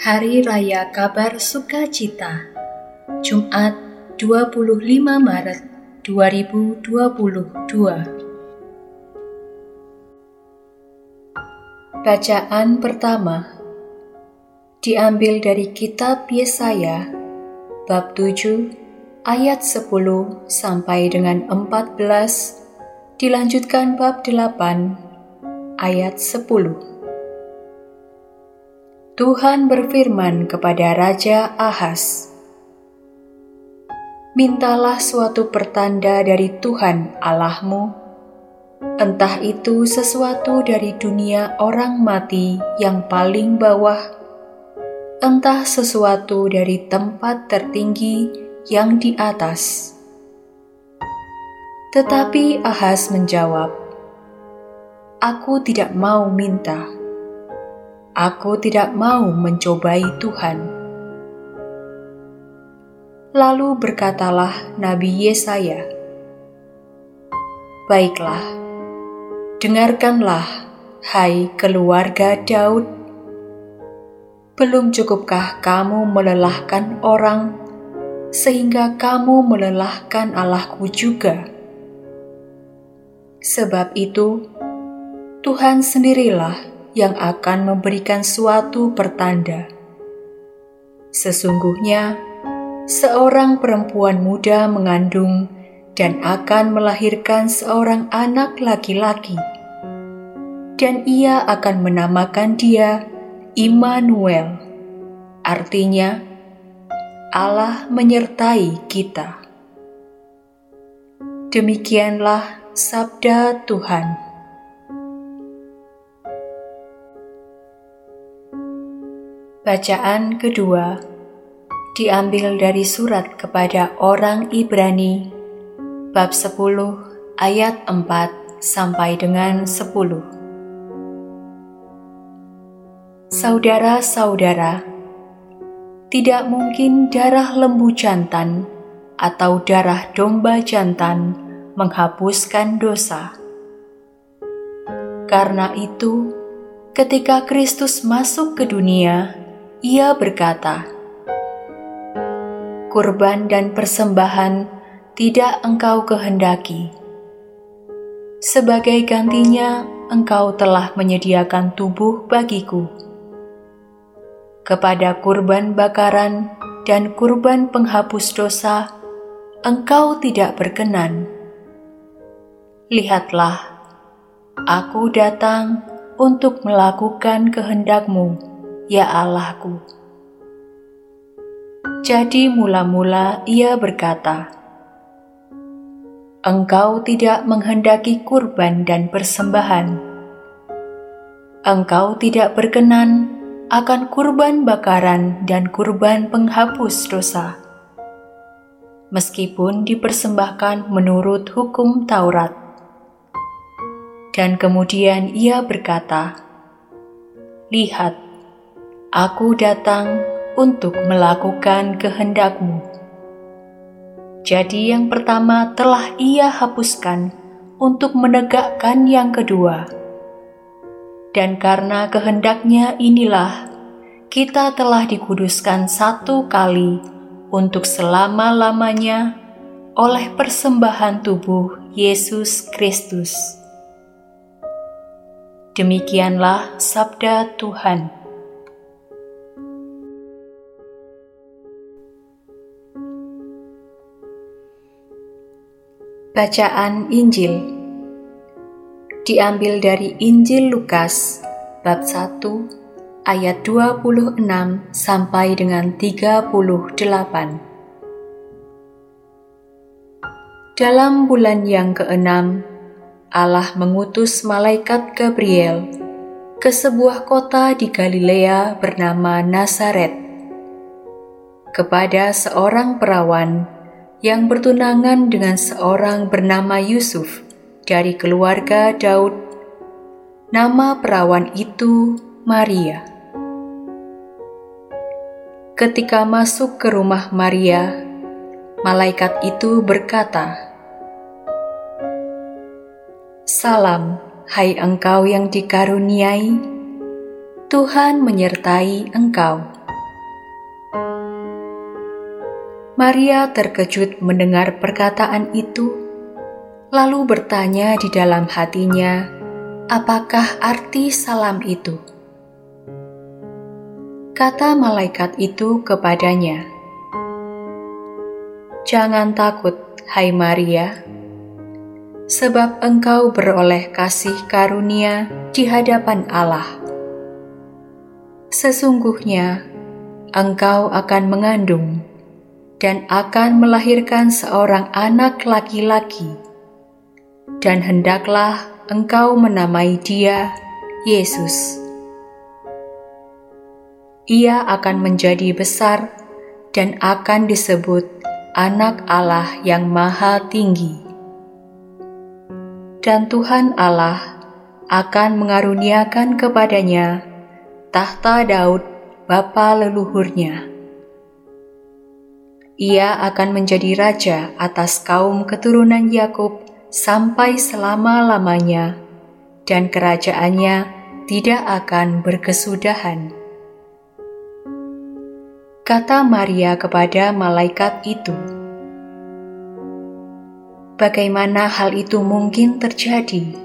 Hari Raya Kabar Sukacita Jumat 25 Maret 2022 Bacaan pertama diambil dari kitab Yesaya bab 7 ayat 10 sampai dengan 14 dilanjutkan bab 8 ayat 10 Tuhan berfirman kepada Raja Ahaz, Mintalah suatu pertanda dari Tuhan Allahmu, entah itu sesuatu dari dunia orang mati yang paling bawah, entah sesuatu dari tempat tertinggi yang di atas. Tetapi Ahaz menjawab, Aku tidak mau minta Aku tidak mau mencobai Tuhan. Lalu berkatalah Nabi Yesaya, "Baiklah, dengarkanlah, hai keluarga Daud. Belum cukupkah kamu melelahkan orang, sehingga kamu melelahkan Allahku juga? Sebab itu, Tuhan sendirilah yang akan memberikan suatu pertanda. Sesungguhnya, seorang perempuan muda mengandung dan akan melahirkan seorang anak laki-laki, dan ia akan menamakan dia Immanuel, artinya Allah menyertai kita. Demikianlah sabda Tuhan. Bacaan kedua diambil dari surat kepada orang Ibrani bab 10 ayat 4 sampai dengan 10. Saudara-saudara, tidak mungkin darah lembu jantan atau darah domba jantan menghapuskan dosa. Karena itu, ketika Kristus masuk ke dunia, ia berkata, "Kurban dan persembahan tidak engkau kehendaki. Sebagai gantinya, engkau telah menyediakan tubuh bagiku. Kepada kurban bakaran dan kurban penghapus dosa, engkau tidak berkenan. Lihatlah, aku datang untuk melakukan kehendakmu." Ya Allahku. Jadi mula-mula ia berkata, Engkau tidak menghendaki kurban dan persembahan. Engkau tidak berkenan akan kurban bakaran dan kurban penghapus dosa. Meskipun dipersembahkan menurut hukum Taurat. Dan kemudian ia berkata, Lihat, Aku datang untuk melakukan kehendakmu. Jadi yang pertama telah ia hapuskan untuk menegakkan yang kedua. Dan karena kehendaknya inilah, kita telah dikuduskan satu kali untuk selama-lamanya oleh persembahan tubuh Yesus Kristus. Demikianlah sabda Tuhan. Bacaan Injil diambil dari Injil Lukas bab 1 ayat 26 sampai dengan 38. Dalam bulan yang keenam, Allah mengutus malaikat Gabriel ke sebuah kota di Galilea bernama Nazaret kepada seorang perawan yang bertunangan dengan seorang bernama Yusuf dari keluarga Daud. Nama perawan itu Maria. Ketika masuk ke rumah Maria, malaikat itu berkata, "Salam, hai engkau yang dikaruniai, Tuhan menyertai engkau." Maria terkejut mendengar perkataan itu, lalu bertanya di dalam hatinya, "Apakah arti salam itu?" Kata malaikat itu kepadanya, "Jangan takut, hai Maria, sebab engkau beroleh kasih karunia di hadapan Allah. Sesungguhnya engkau akan mengandung dan akan melahirkan seorang anak laki-laki, dan hendaklah engkau menamai dia Yesus. Ia akan menjadi besar dan akan disebut Anak Allah yang Maha Tinggi. Dan Tuhan Allah akan mengaruniakan kepadanya tahta Daud bapa leluhurnya. Ia akan menjadi raja atas kaum keturunan Yakub sampai selama-lamanya, dan kerajaannya tidak akan berkesudahan. Kata Maria kepada malaikat itu, "Bagaimana hal itu mungkin terjadi?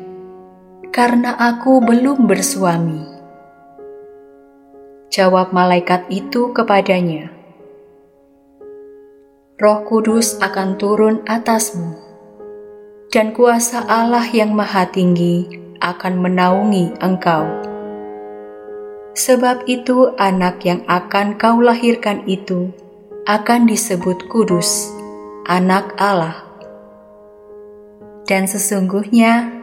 Karena aku belum bersuami." Jawab malaikat itu kepadanya, Roh Kudus akan turun atasmu, dan kuasa Allah yang Maha Tinggi akan menaungi engkau. Sebab itu, anak yang akan kau lahirkan itu akan disebut kudus, Anak Allah. Dan sesungguhnya,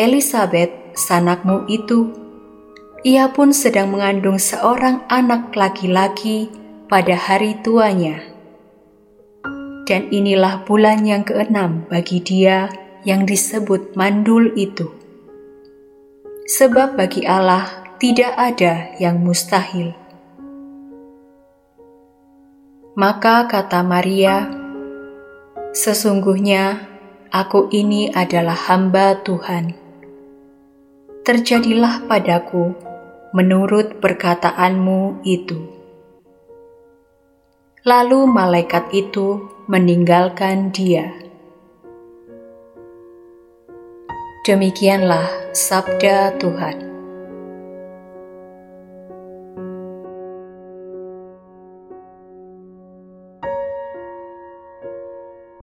Elisabeth, sanakmu itu ia pun sedang mengandung seorang anak laki-laki pada hari tuanya. Dan inilah bulan yang keenam bagi dia yang disebut mandul itu. Sebab bagi Allah tidak ada yang mustahil. Maka kata Maria, "Sesungguhnya aku ini adalah hamba Tuhan. Terjadilah padaku menurut perkataanmu itu. Lalu malaikat itu meninggalkan dia. Demikianlah sabda Tuhan.